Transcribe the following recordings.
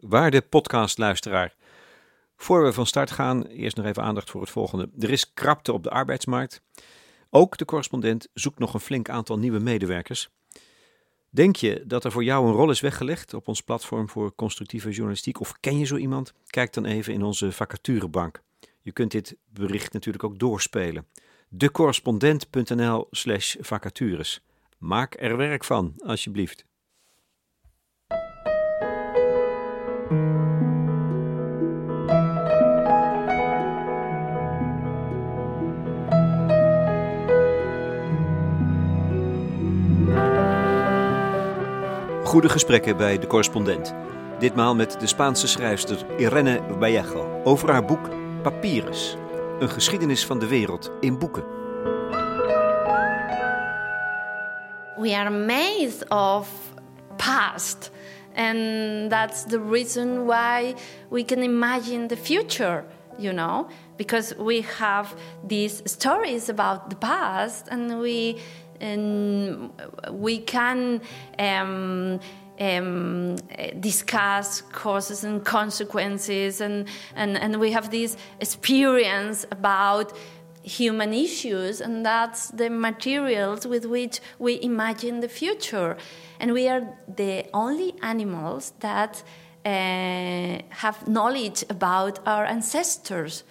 Waarde podcastluisteraar. Voor we van start gaan, eerst nog even aandacht voor het volgende. Er is krapte op de arbeidsmarkt. Ook de correspondent zoekt nog een flink aantal nieuwe medewerkers. Denk je dat er voor jou een rol is weggelegd op ons platform voor constructieve journalistiek? Of ken je zo iemand? Kijk dan even in onze vacaturebank. Je kunt dit bericht natuurlijk ook doorspelen. decorrespondent.nl/slash vacatures. Maak er werk van, alsjeblieft. Goede gesprekken bij de correspondent. Ditmaal met de Spaanse schrijfster Irene Vallejo over haar boek Papyrus. Een geschiedenis van de wereld in boeken. We are amazed of past and that's the reason why we can imagine the future, you know, because we have these stories about the past and we and we can um, um, discuss causes and consequences, and, and, and we have this experience about human issues, and that's the materials with which we imagine the future. And we are the only animals that uh, have knowledge about our ancestors.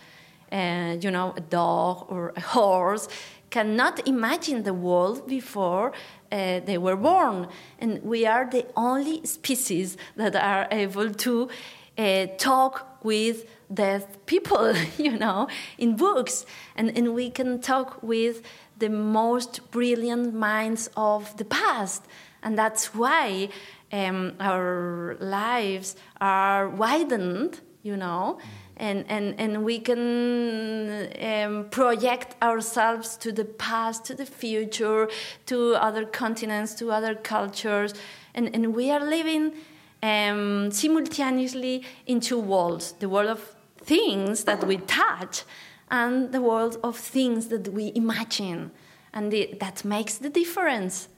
Uh, you know, a dog or a horse cannot imagine the world before uh, they were born. And we are the only species that are able to uh, talk with dead people, you know, in books. And, and we can talk with the most brilliant minds of the past. And that's why um, our lives are widened, you know and, and, and we can um, project ourselves to the past, to the future, to other continents, to other cultures. And, and we are living um, simultaneously in two worlds the world of things that we touch and the world of things that we imagine. And the, that makes the difference.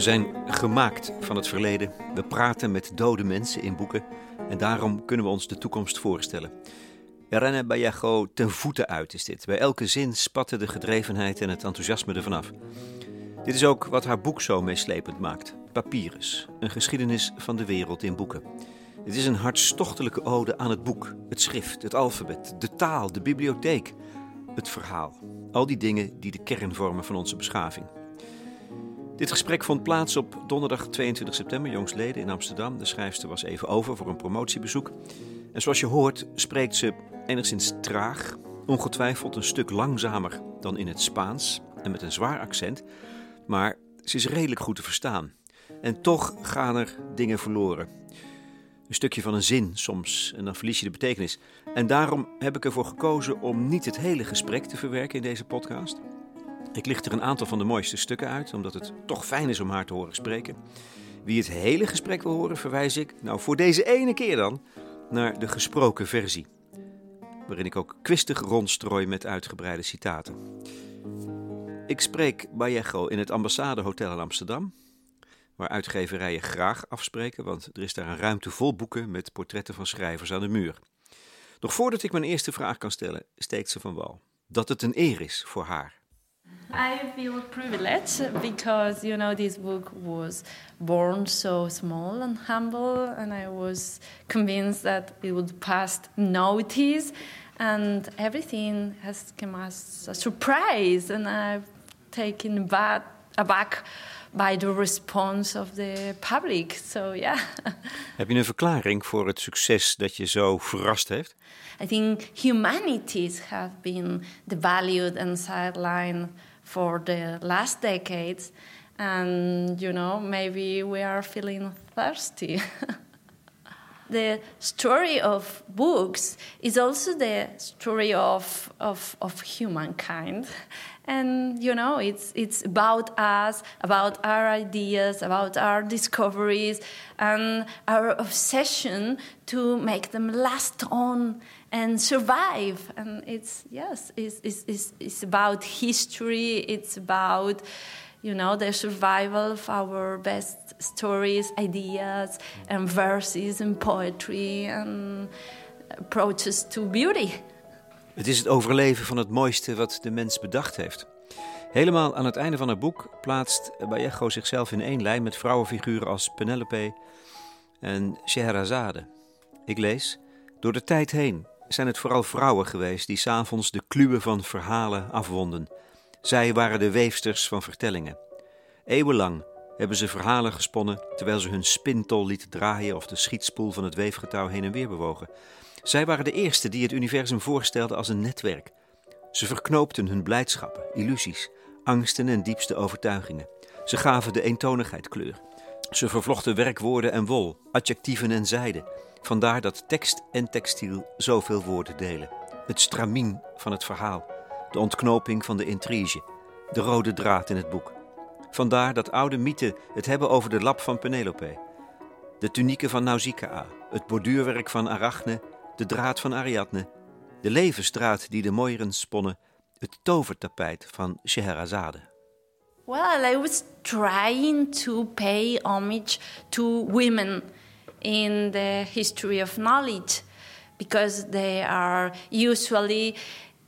We zijn gemaakt van het verleden. We praten met dode mensen in boeken. En daarom kunnen we ons de toekomst voorstellen. Irene Bayago ten voeten uit is dit. Bij elke zin spatten de gedrevenheid en het enthousiasme ervan af. Dit is ook wat haar boek zo meeslepend maakt. Papyrus, een geschiedenis van de wereld in boeken. Het is een hartstochtelijke ode aan het boek, het schrift, het alfabet, de taal, de bibliotheek, het verhaal. Al die dingen die de kern vormen van onze beschaving. Dit gesprek vond plaats op donderdag 22 september, jongsleden in Amsterdam. De schrijfster was even over voor een promotiebezoek. En zoals je hoort, spreekt ze enigszins traag, ongetwijfeld een stuk langzamer dan in het Spaans en met een zwaar accent. Maar ze is redelijk goed te verstaan. En toch gaan er dingen verloren. Een stukje van een zin soms en dan verlies je de betekenis. En daarom heb ik ervoor gekozen om niet het hele gesprek te verwerken in deze podcast. Ik licht er een aantal van de mooiste stukken uit, omdat het toch fijn is om haar te horen spreken. Wie het hele gesprek wil horen, verwijs ik, nou voor deze ene keer dan, naar de gesproken versie. Waarin ik ook kwistig rondstrooi met uitgebreide citaten. Ik spreek Vallejo in het Ambassadehotel in Amsterdam, waar uitgeverijen graag afspreken, want er is daar een ruimte vol boeken met portretten van schrijvers aan de muur. Nog voordat ik mijn eerste vraag kan stellen, steekt ze van wal dat het een eer is voor haar I feel privileged because you know this book was born so small and humble, and I was convinced that it would pass notice, and everything has come as a surprise, and I've taken back aback by the response of the public. So yeah. Heb je een verklaring voor het succes dat je zo verrast heeft? I think humanities have been devalued and sidelined for the last decades. And, you know, maybe we are feeling thirsty. the story of books is also the story of, of, of humankind. And, you know, it's, it's about us, about our ideas, about our discoveries, and our obsession to make them last on and survive. And it's, yes, it's, it's, it's, it's about history, it's about, you know, the survival of our best stories, ideas, and verses and poetry and approaches to beauty. Het is het overleven van het mooiste wat de mens bedacht heeft. Helemaal aan het einde van het boek plaatst Vallejo zichzelf in één lijn met vrouwenfiguren als Penelope en Scheherazade. Ik lees: Door de tijd heen zijn het vooral vrouwen geweest die s'avonds de kluwen van verhalen afwonden. Zij waren de weefsters van vertellingen. Eeuwenlang hebben ze verhalen gesponnen terwijl ze hun spintol lieten draaien of de schietspoel van het weefgetouw heen en weer bewogen. Zij waren de eerste die het universum voorstelden als een netwerk. Ze verknoopten hun blijdschappen, illusies, angsten en diepste overtuigingen. Ze gaven de eentonigheid kleur. Ze vervlochten werkwoorden en wol, adjectieven en zijde. Vandaar dat tekst en textiel zoveel woorden delen. Het stramien van het verhaal, de ontknoping van de intrige, de rode draad in het boek. Vandaar dat oude mythen het hebben over de lap van Penelope, de tunieken van Nausicaa, het borduurwerk van Arachne, de draad van Ariadne, de levensdraad die de mooieren sponnen, het tovertapijt van Scheherazade. Well, I was trying to pay homage to women in the history of knowledge because they are usually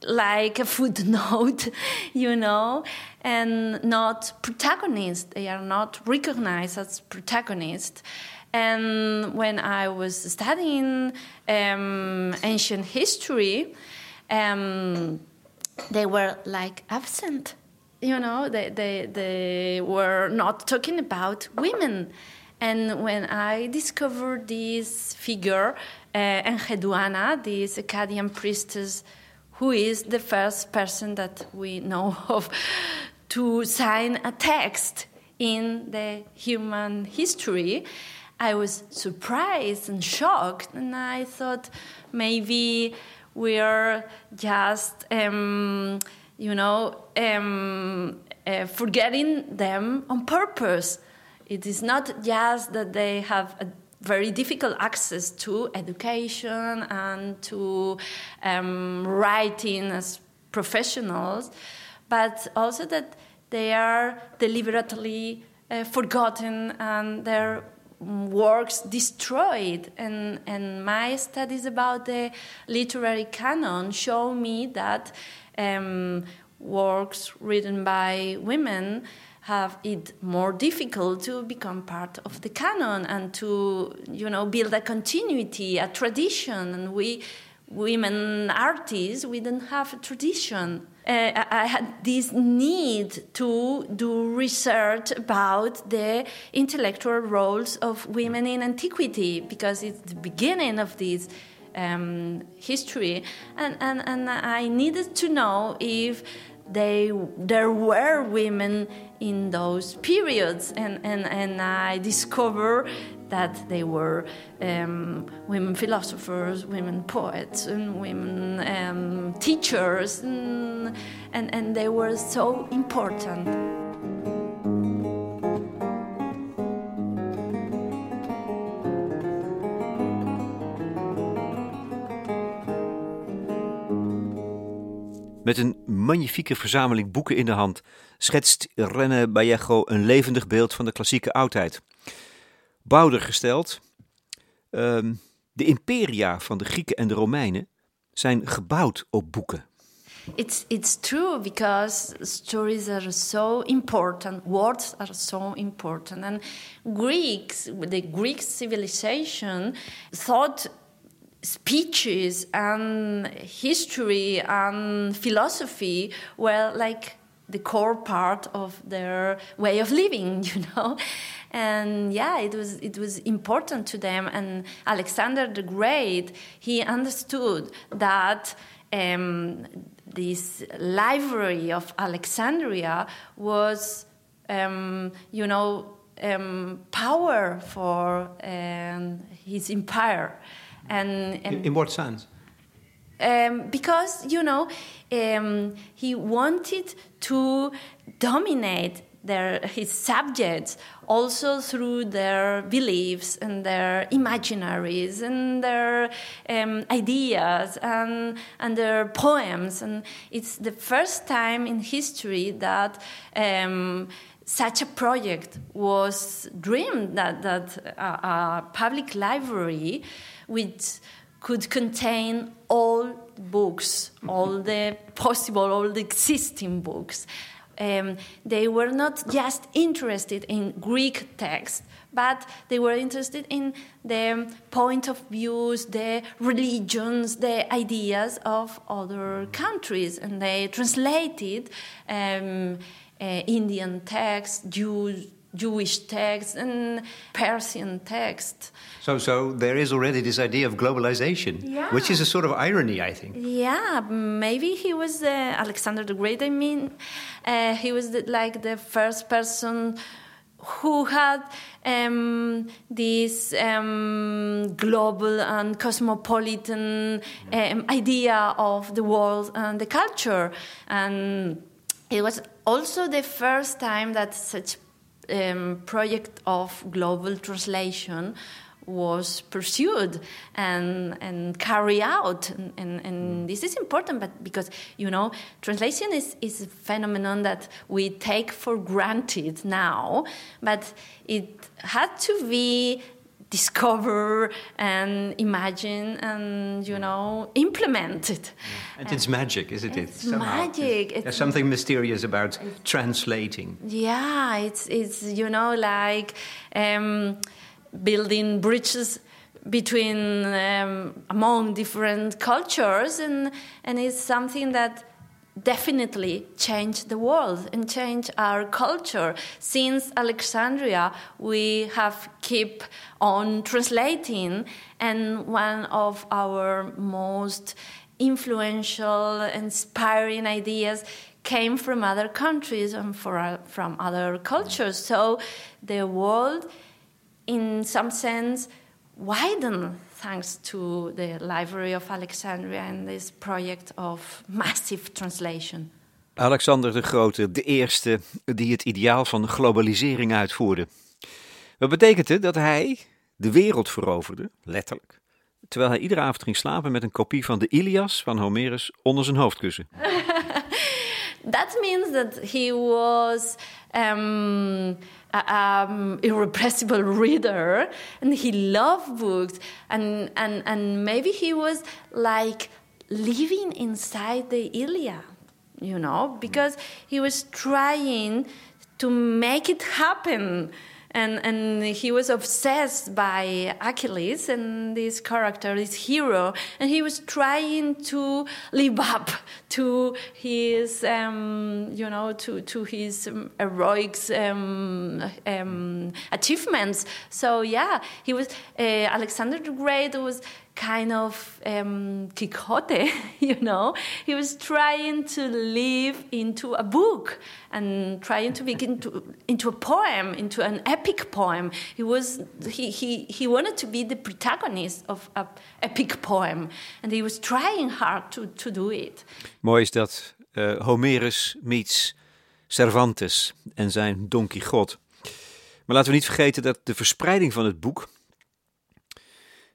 like a footnote, you know, and not protagonists. They are not recognized as protagonists. And when I was studying um, ancient history, um, they were like absent. You know, they, they, they were not talking about women. And when I discovered this figure, uh, Enheduanna, this Akkadian priestess, who is the first person that we know of to sign a text in the human history, I was surprised and shocked, and I thought maybe we're just, um, you know, um, uh, forgetting them on purpose. It is not just that they have a very difficult access to education and to um, writing as professionals, but also that they are deliberately uh, forgotten and their works destroyed. And, and my studies about the literary canon show me that um, works written by women have it more difficult to become part of the canon and to you know build a continuity a tradition. And we women artists we don't have a tradition. Uh, I had this need to do research about the intellectual roles of women in antiquity because it's the beginning of this um, history, and, and, and I needed to know if they there were women in those periods, and, and, and I discovered that they were um, women philosophers, women poets, and women um, teachers, and, and, and they were so important. Met een magnifieke verzameling boeken in de hand schetst Rene Vallejo een levendig beeld van de klassieke oudheid. Bouwder gesteld, um, de imperia van de Grieken en de Romeinen zijn gebouwd op boeken. It's, it's true because stories are so important, words are so important. And Greeks, the Greek civilization, thought speeches and history and philosophy were like the core part of their way of living, you know. And yeah, it was it was important to them. And Alexander the Great, he understood that um, this library of Alexandria was, um, you know, um, power for um, his empire. And, and in, in what sense? Um, because you know um, he wanted to dominate their his subjects also through their beliefs and their imaginaries and their um, ideas and and their poems and it's the first time in history that um, such a project was dreamed that that a, a public library which could contain all books, all the possible, all the existing books. Um, they were not just interested in Greek text, but they were interested in the point of views, the religions, the ideas of other countries, and they translated um, uh, Indian texts, Jews Jewish text and Persian text. So, so there is already this idea of globalization, yeah. which is a sort of irony, I think. Yeah, maybe he was uh, Alexander the Great. I mean, uh, he was the, like the first person who had um, this um, global and cosmopolitan um, idea of the world and the culture, and it was also the first time that such um, project of global translation was pursued and and carried out. And, and, and, this is important but because you know translation is, is a phenomenon that we take for granted now but it had to be discover and imagine and you know implement it. And it's magic, isn't it? It's magic. It's, there's something mysterious about translating. Yeah, it's it's you know like um, building bridges between um, among different cultures and and it's something that definitely change the world and change our culture. Since Alexandria, we have keep on translating, and one of our most influential, inspiring ideas came from other countries and for, from other cultures. So the world, in some sense, widened thanks to the Library of Alexandria and this project of massive translation. Alexander de Grote, de eerste die het ideaal van globalisering uitvoerde. Wat betekent het dat hij de wereld veroverde, letterlijk, terwijl hij iedere avond ging slapen met een kopie van de Ilias van Homerus onder zijn hoofdkussen? that means that he was um, um, irrepressible reader and he loved books and, and, and maybe he was like living inside the Iliad, you know, because he was trying to make it happen and and he was obsessed by Achilles and this character, this hero, and he was trying to live up to his, um, you know, to to his heroic um, um, achievements. So yeah, he was uh, Alexander the Great was kind of um, Quixote, you know. He was trying to live into a book and trying to begin to, into a poem, into an epic poem. He was he, he, he wanted to be the protagonist of an epic poem, and he was trying hard to, to do it. Mooi is dat uh, Homerus meets Cervantes en zijn Don Quixote. Maar laten we niet vergeten dat de verspreiding van het boek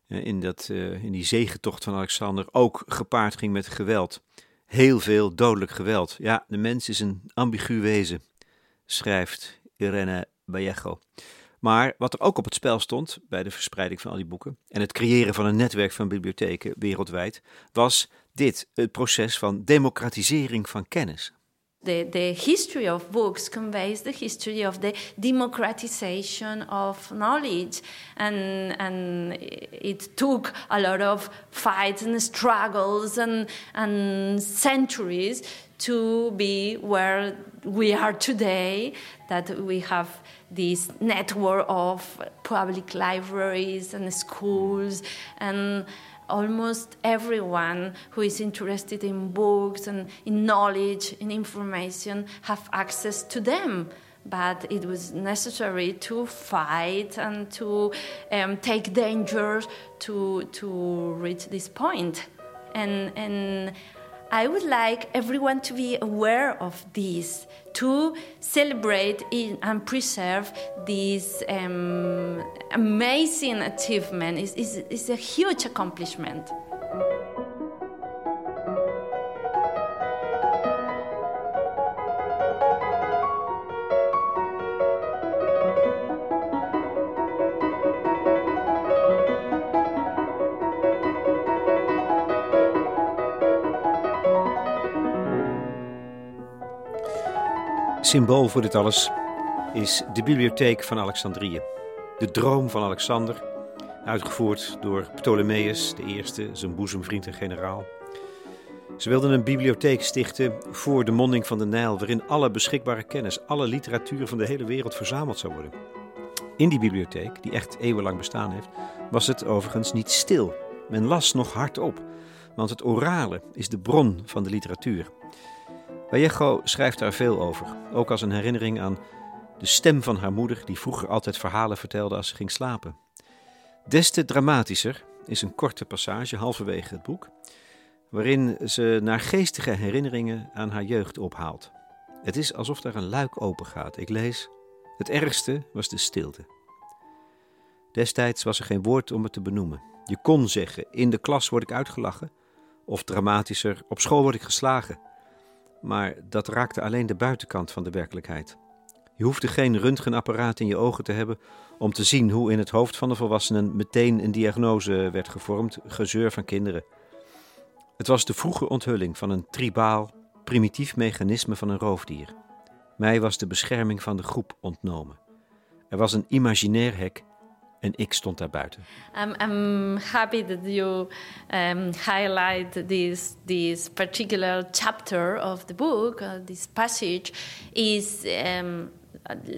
in, dat, uh, in die zegentocht van Alexander ook gepaard ging met geweld. Heel veel dodelijk geweld. Ja, de mens is een ambigu wezen, schrijft Irene Vallejo. Maar wat er ook op het spel stond bij de verspreiding van al die boeken en het creëren van een netwerk van bibliotheken wereldwijd, was dit: het proces van democratisering van kennis. The, the history of books conveys the history of the democratization of knowledge. And, and it took a lot of fights and struggles and, and centuries to be where we are today, that we have this network of public libraries and schools and almost everyone who is interested in books and in knowledge in information have access to them. But it was necessary to fight and to um, take dangers to to reach this point. And and I would like everyone to be aware of this, to celebrate and preserve this um, amazing achievement. It's, it's, it's a huge accomplishment. Symbool voor dit alles is de bibliotheek van Alexandrië. De droom van Alexander, uitgevoerd door Ptolemeus I, zijn boezemvriend en generaal. Ze wilden een bibliotheek stichten voor de monding van de Nijl, waarin alle beschikbare kennis, alle literatuur van de hele wereld verzameld zou worden. In die bibliotheek, die echt eeuwenlang bestaan heeft, was het overigens niet stil. Men las nog hardop, want het orale is de bron van de literatuur. Vallejo schrijft daar veel over, ook als een herinnering aan de stem van haar moeder, die vroeger altijd verhalen vertelde als ze ging slapen. Des te dramatischer is een korte passage halverwege het boek, waarin ze naar geestige herinneringen aan haar jeugd ophaalt. Het is alsof daar een luik open gaat. Ik lees: Het ergste was de stilte. Destijds was er geen woord om het te benoemen. Je kon zeggen: In de klas word ik uitgelachen, of dramatischer: Op school word ik geslagen maar dat raakte alleen de buitenkant van de werkelijkheid. Je hoefde geen röntgenapparaat in je ogen te hebben om te zien hoe in het hoofd van de volwassenen meteen een diagnose werd gevormd, gezeur van kinderen. Het was de vroege onthulling van een tribaal, primitief mechanisme van een roofdier. Mij was de bescherming van de groep ontnomen. Er was een imaginair hek en ik stond daar buiten. I'm, I'm happy that you um, highlight this this particular chapter of the book. Uh, this passage is um,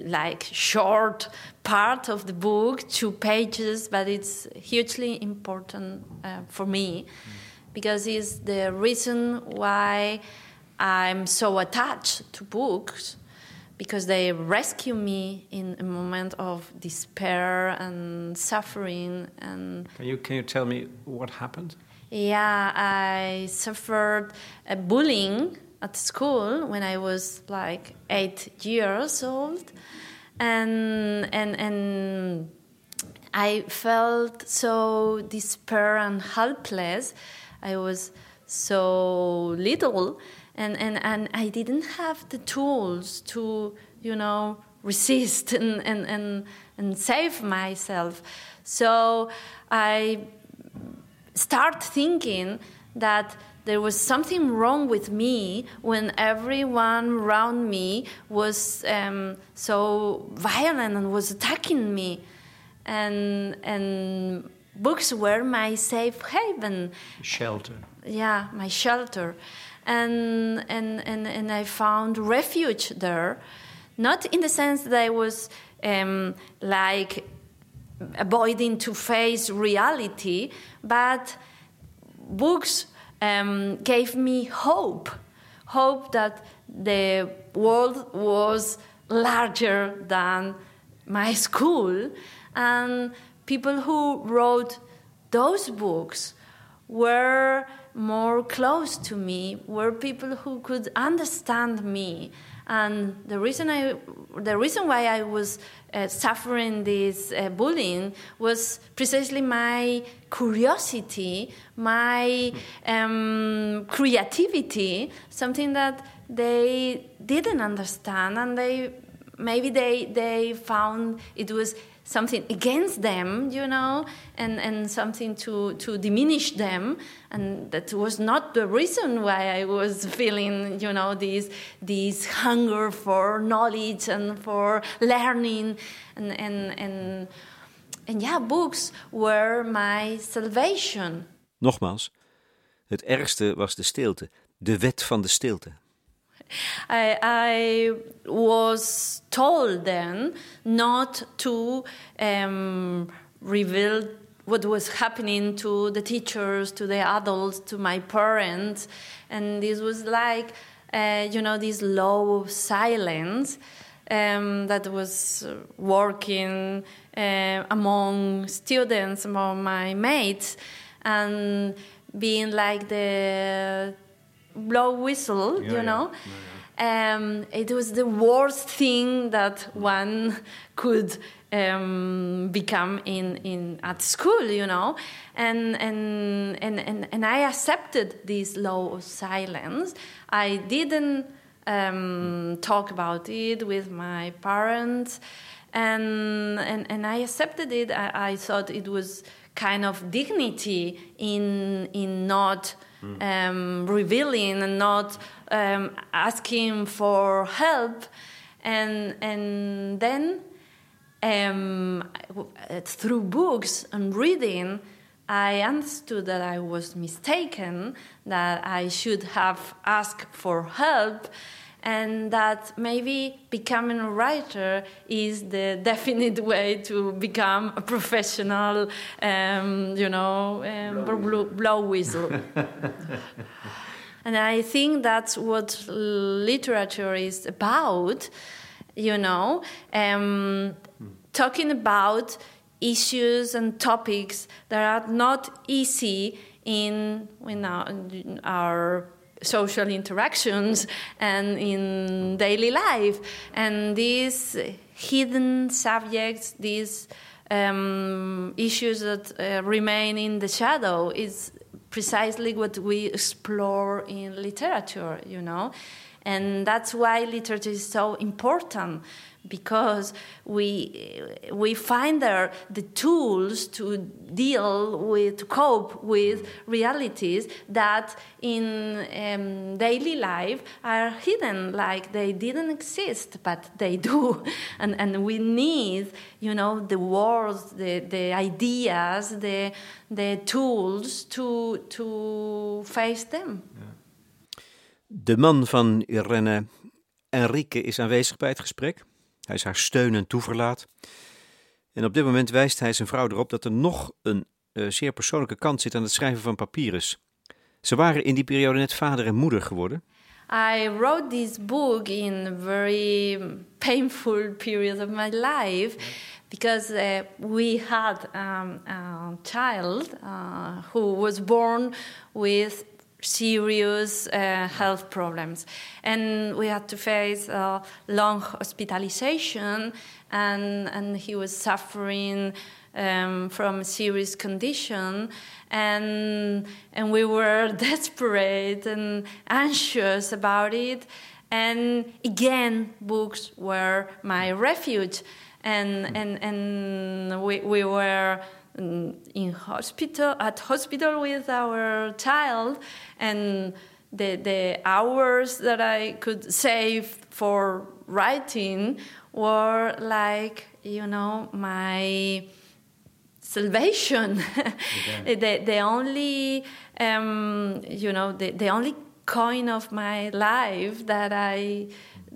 like short part of the book, two pages, but it's hugely important uh, for me because it's the reason why I'm so attached to books because they rescue me in a moment of despair and suffering and can you can you tell me what happened? Yeah i suffered a bullying at school when i was like 8 years old. And and and i felt so despair and helpless. I was so little and, and, and I didn't have the tools to, you know, resist and, and, and, and save myself. So I start thinking that there was something wrong with me when everyone around me was um, so violent and was attacking me. And, and books were my safe haven. Shelter. Yeah, my shelter and, and, and, and I found refuge there, not in the sense that I was um, like avoiding to face reality, but books um, gave me hope. Hope that the world was larger than my school, and people who wrote those books were more close to me were people who could understand me. And the reason i the reason why i was uh, suffering this uh, bullying was precisely my curiosity my um, creativity something that they didn't understand. And they maybe they they found it was something against them, you know, and, and something to, to diminish them. And that was not the reason why I was feeling, you know, this, this hunger for knowledge and for learning. And, and, and, and yeah, books were my salvation. Nogmaals, het ergste was de stilte, de wet van de stilte. I, I was told then not to um, reveal what was happening to the teachers, to the adults, to my parents, and this was like, uh, you know, this low silence um, that was working uh, among students, among my mates, and being like the blow whistle, Yeah, you yeah. know. Um, it was the worst thing that one could um, become in, in at school, you know, and and, and and and I accepted this law of silence. I didn't um, talk about it with my parents, and and, and I accepted it. I, I thought it was kind of dignity in in not um, revealing and not um, asking for help, and and then um, through books and reading, I understood that I was mistaken, that I should have asked for help, and that maybe becoming a writer is the definite way to become a professional, um, you know, um, blow, blow whistle. and I think that's what literature is about, you know, um, talking about issues and topics that are not easy in, in our, in our social interactions and in daily life. And these hidden subjects, these um, issues that uh, remain in the shadow, is precisely what we explore in literature, you know. And that's why literature is so important because we we find there the tools to deal with to cope with realities that in um, daily life are hidden like they didn't exist but they do and and we need you know the words the the ideas the the tools to to face them De man van Irene, Enrique, is aanwezig bij het gesprek. Hij is haar steun en toeverlaat. En op dit moment wijst hij zijn vrouw erop dat er nog een eh, zeer persoonlijke kant zit aan het schrijven van papyrus. Ze waren in die periode net vader en moeder geworden. I wrote this book in a very painful period of my life because uh, we had um, a child uh, who was born with serious uh, health problems. And we had to face a long hospitalization, and, and he was suffering um, from a serious condition. And, and we were desperate and anxious about it. And again, books were my refuge. And, and, and we, we were in hospital at hospital with our child and the the hours that I could save for writing were like you know my salvation. The the only um, you know the, the only coin of my life that I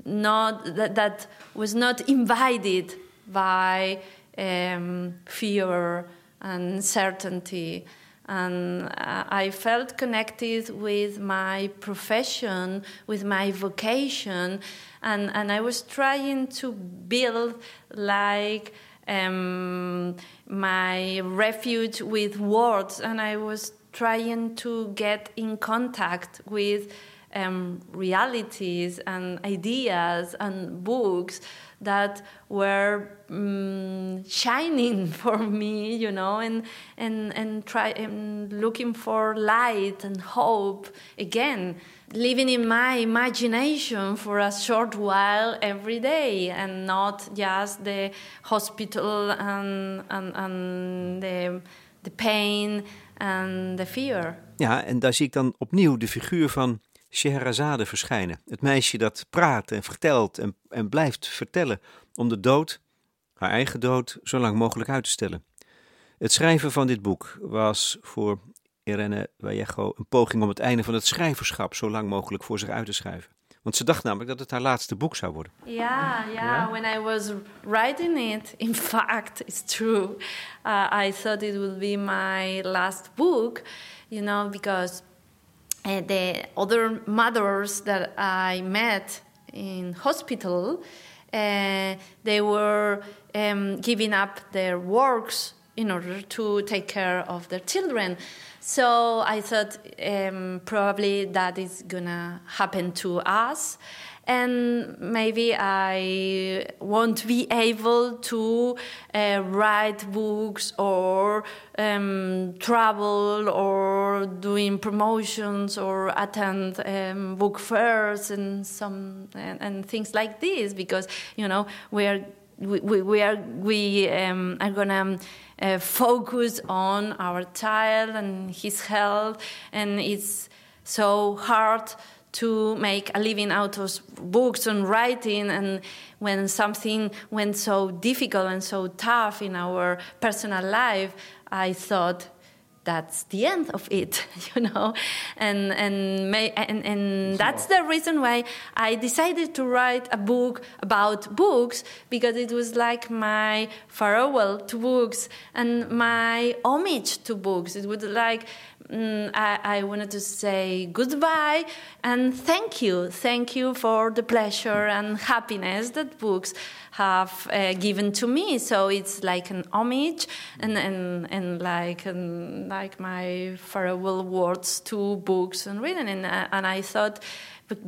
not that, that was not invited by um, fear uncertainty. And uh, I felt connected with my profession, with my vocation, and, and I was trying to build like um, my refuge with words, and I was trying to get in contact with um, realities and ideas and books that were um, shining for me, you know, and and and try and looking for light and hope again, living in my imagination for a short while every day, and not just the hospital and and, and the the pain and the fear. Ja, en daar zie ik dan opnieuw de figuur van Scheherazade verschijnen. Het meisje dat praat en vertelt en, en blijft vertellen om de dood, haar eigen dood, zo lang mogelijk uit te stellen. Het schrijven van dit boek was voor Irene Vallejo een poging om het einde van het schrijverschap zo lang mogelijk voor zich uit te schrijven. Want ze dacht namelijk dat het haar laatste boek zou worden. Yeah, yeah. When I was writing it, in fact, it's true. Uh, I thought it would be my last book, you know, because uh, the other mothers that I met in hospital, uh, they were um, giving up their works in order to take care of their children. So I thought um, probably that is gonna happen to us and maybe I won't be able to uh, write books or um, travel or doing promotions or attend um, book fairs and some and, and, things like this because you know we are we, we are we um, are gonna uh, focus on our child and his health and it's so hard to make a living out of books and writing and when something went so difficult and so tough in our personal life i thought that's the end of it you know? And and may, and, and that's the reason why i decided to write a book about books because it was like my farewell to books and my homage to books. It was like mm, I, I, wanted to say goodbye and thank you. Thank you for the pleasure and happiness that books have uh, given to me. So it's like an homage and, and, and like, and like my farewell words to books and reading. And, uh, and I thought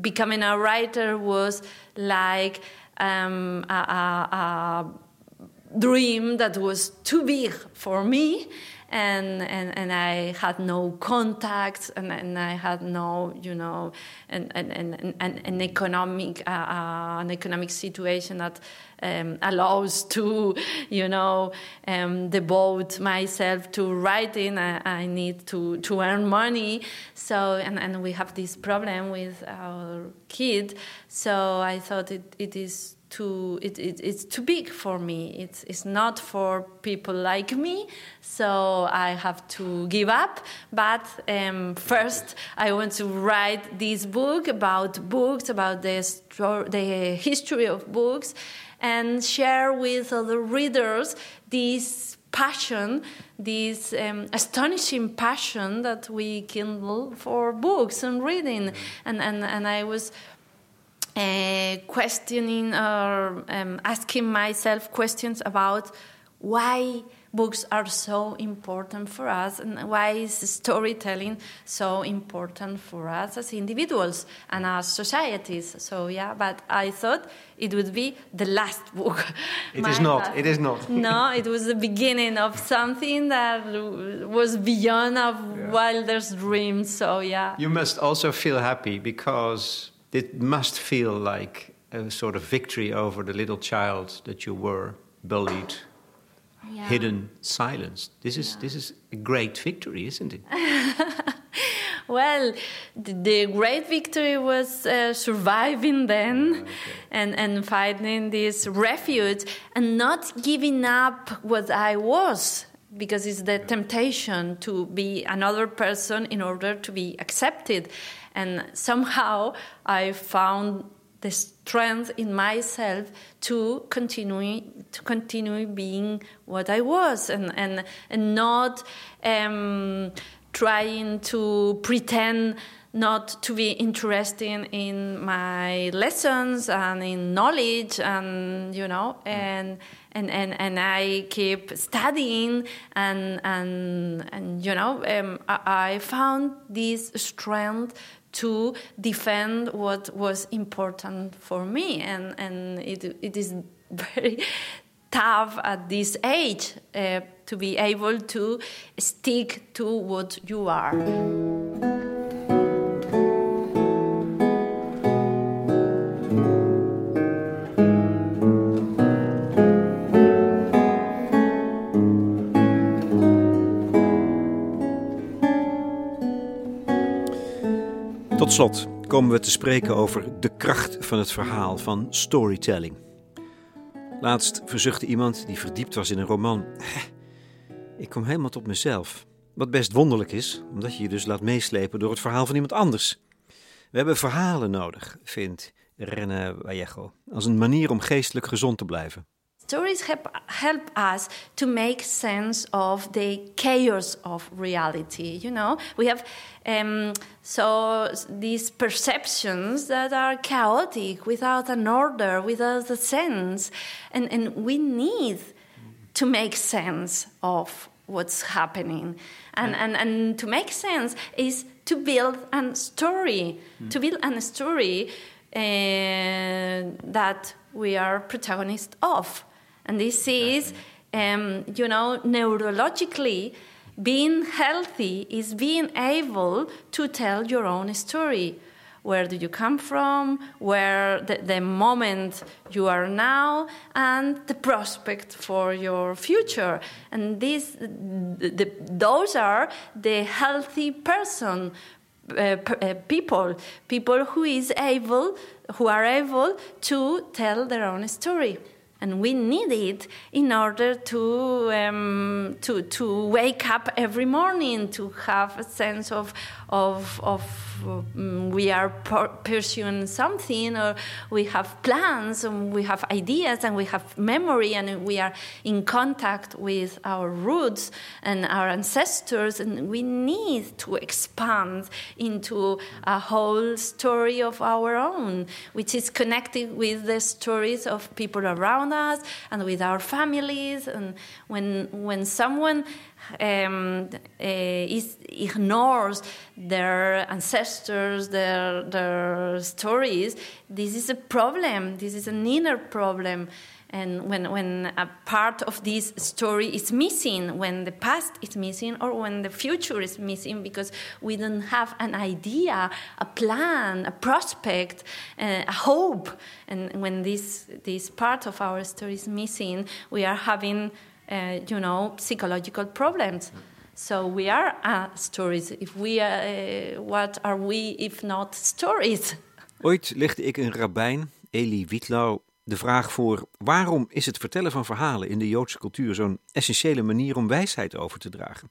becoming a writer was like um, a, a, a dream that was too big for me and, and, and I had no contacts and, and I had no, you know, an, an, an, an economic, uh, uh, an economic situation that um, allows to, you know, um, devote myself to writing. I, I, need to, to earn money. So, and, and we have this problem with our kid. So I thought it, it is too it, it, it's too big for me. It's, it's not for people like me so i have to give up. But um, first i want to write this book about books about the, the history of books and share with other readers this passion, this um, astonishing passion that we kindle for books and reading. And, and, and I was uh, questioning or um, asking myself questions about why books are so important for us and why is storytelling so important for us as individuals and as societies. So yeah but i thought it would be the last book. It is not. last. it is not. no it was the beginning of something that was beyond of yeah. wildest dreams. So yeah. You must also feel happy because it must feel like a sort of victory over the little child that you were, bullied, yeah. hidden, silenced. This is yeah. this is a great victory, isn't it? well, the great victory was uh, surviving then oh, okay. and, and finding this refuge and not giving up what I was because it's the temptation to be another person in order to be accepted. And somehow I found the strength in myself to continue to continue being what I was and and, and not um, trying to pretend not to be interested in my lessons and in knowledge and you know and and and, and I keep studying and and and you know um, I, I found this strength to defend what was important for me. And, and it, it is very tough at this age uh, to be able to stick to what you are. Slot komen we te spreken over de kracht van het verhaal, van storytelling. Laatst verzuchtte iemand die verdiept was in een roman: Ik kom helemaal tot mezelf. Wat best wonderlijk is, omdat je je dus laat meeslepen door het verhaal van iemand anders. We hebben verhalen nodig, vindt René Vallejo, als een manier om geestelijk gezond te blijven. Stories help, help us to make sense of the chaos of reality. You know, we have um, so these perceptions that are chaotic, without an order, without a sense, and and we need to make sense of what's happening. And, and, and to make sense is to build a story, mm. to build a story uh, that we are protagonists of. And this is, um, you know, neurologically, being healthy is being able to tell your own story. Where do you come from, where the, the moment you are now, and the prospect for your future. And these, the, those are the healthy person. Uh, uh, people, people who is able, who are able to tell their own story and we need it in order to, um, to, to wake up every morning, to have a sense of, of, of um, we are pursuing something, or we have plans, and we have ideas, and we have memory, and we are in contact with our roots and our ancestors, and we need to expand into a whole story of our own, which is connected with the stories of people around us and with our families. And when when someone um, uh, ignores their ancestors, their, their stories, this is a problem. This is an inner problem. And when, when a part of this story is missing, when the past is missing, or when the future is missing, because we don't have an idea, a plan, a prospect, uh, a hope, and when this, this part of our story is missing, we are having uh, you know, psychological problems. So we are uh, stories. If we, uh, what are we if not stories? Ooit legde ik een rabbijn, Eli Wietlau, de vraag voor: waarom is het vertellen van verhalen in de Joodse cultuur zo'n essentiële manier om wijsheid over te dragen?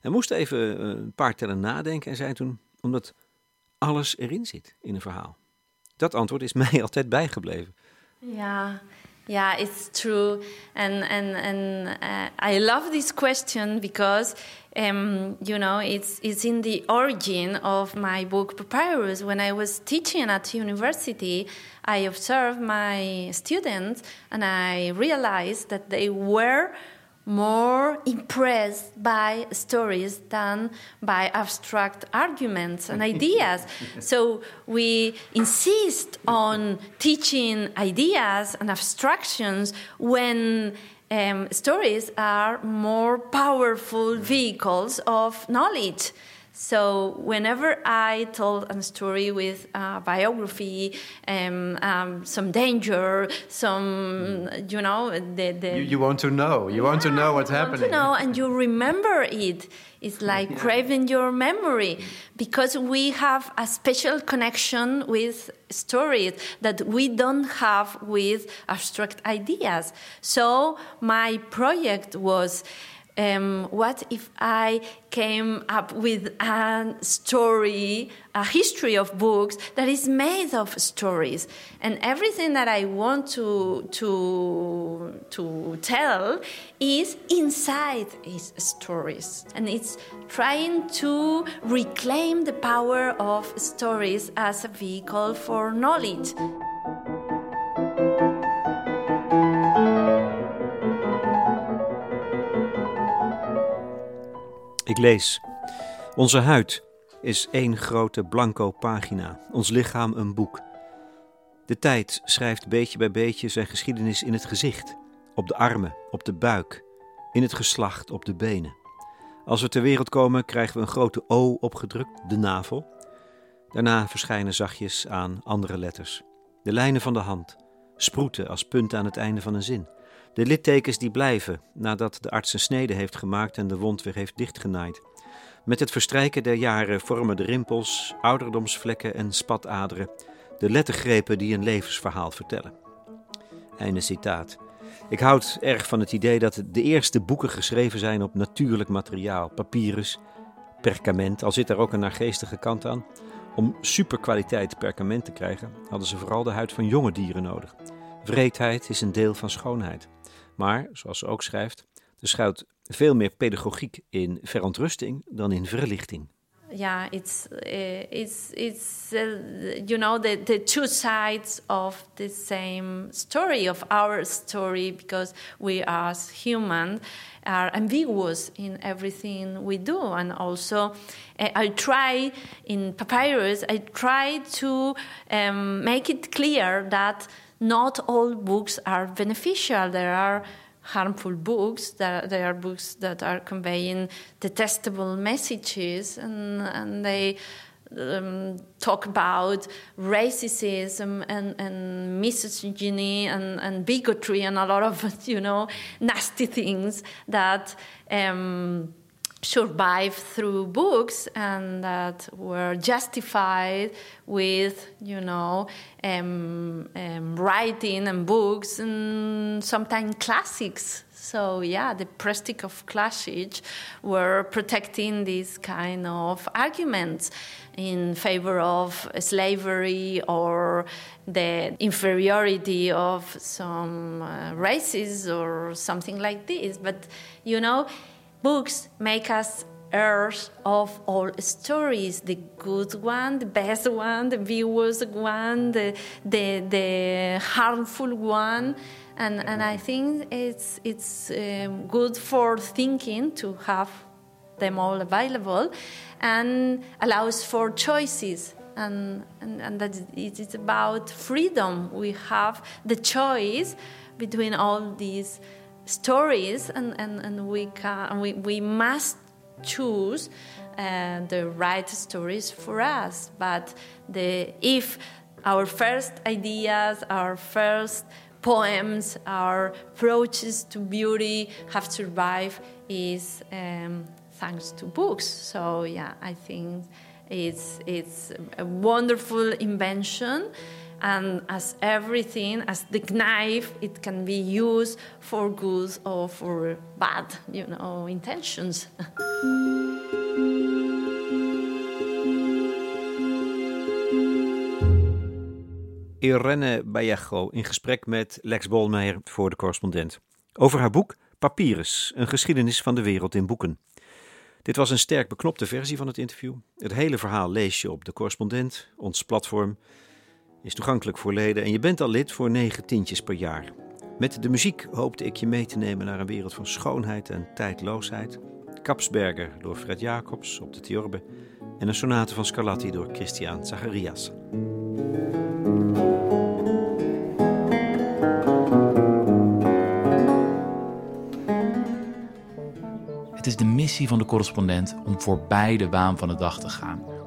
Hij moest even eh, een paar tellen nadenken en zei toen: omdat alles erin zit in een verhaal. Dat antwoord is mij altijd bijgebleven. Ja, Yeah, it's true, and and and uh, I love this question because um, you know it's it's in the origin of my book Papyrus. When I was teaching at university, I observed my students, and I realized that they were more impressed by stories than by abstract arguments and ideas. so we insist on teaching ideas and abstractions when um, stories are more powerful vehicles of knowledge. So whenever I told a story with a biography, um, um, some danger, some you know, the, the you, you, want to know. You yeah, want to know what's you happening. To know, and you remember it. It's like yeah. craving your memory because we have a special connection with stories that we don't have with abstract ideas. So my project was um, what if I came up with a story, a history of books that is made of stories, and everything that I want to to to tell is inside his stories, and it's trying to reclaim the power of stories as a vehicle for knowledge. Ik lees. Onze huid is één grote blanco pagina, ons lichaam een boek. De tijd schrijft beetje bij beetje zijn geschiedenis in het gezicht, op de armen, op de buik, in het geslacht, op de benen. Als we ter wereld komen, krijgen we een grote O opgedrukt, de navel. Daarna verschijnen zachtjes aan andere letters. De lijnen van de hand, sproeten als punten aan het einde van een zin. De littekens die blijven nadat de arts een snede heeft gemaakt en de wond weer heeft dichtgenaaid. Met het verstrijken der jaren vormen de rimpels, ouderdomsvlekken en spataderen de lettergrepen die een levensverhaal vertellen. Einde citaat. Ik houd erg van het idee dat de eerste boeken geschreven zijn op natuurlijk materiaal, papyrus, perkament, al zit daar ook een naargeestige kant aan. Om superkwaliteit perkament te krijgen, hadden ze vooral de huid van jonge dieren nodig. Vreedheid is een deel van schoonheid. Maar, zoals ze ook schrijft, er schuilt veel meer pedagogiek in verontrusting dan in verlichting. yeah, it's uh, it's it's uh, you know the the two sides of the same story of our story because we as humans are ambiguous in everything we do, and also uh, I try in papyrus I try to um, make it clear that not all books are beneficial. There are harmful books. There, are books that are conveying detestable messages, and, and they um, talk about racism and, and misogyny and, and, bigotry and a lot of you know nasty things that. Um, survive through books and that were justified with you know um, um, writing and books and sometimes classics. So yeah the prestige of classics were protecting these kind of arguments in favor of slavery or the inferiority of some uh, races or something like this. But you know Books make us heirs of all stories the good one, the best one, the viewers one, the, the, the harmful one. And, and I think it's, it's um, good for thinking to have them all available and allows for choices. And, and, and that it is about freedom. We have the choice between all these stories, and, and, and we, can, we, we must choose uh, the right stories for us. But the, if our first ideas, our first poems, our approaches to beauty have survived is um, thanks to books. So yeah, I think it's it's a wonderful invention and as everything, as the knife, it can be used for good or for bad, you know, intentions. Irene Vallejo in gesprek met Lex Bolmeijer voor de correspondent. Over haar boek Papyrus, een geschiedenis van de wereld in boeken. Dit was een sterk beknopte versie van het interview. Het hele verhaal lees je op de correspondent, ons platform is toegankelijk voor leden en je bent al lid voor negen tientjes per jaar. Met de muziek hoopte ik je mee te nemen naar een wereld van schoonheid en tijdloosheid. Kapsberger door Fred Jacobs op de Tiorbe en een sonate van Scarlatti door Christian Zacharias. Het is de missie van de correspondent om voorbij de waan van de dag te gaan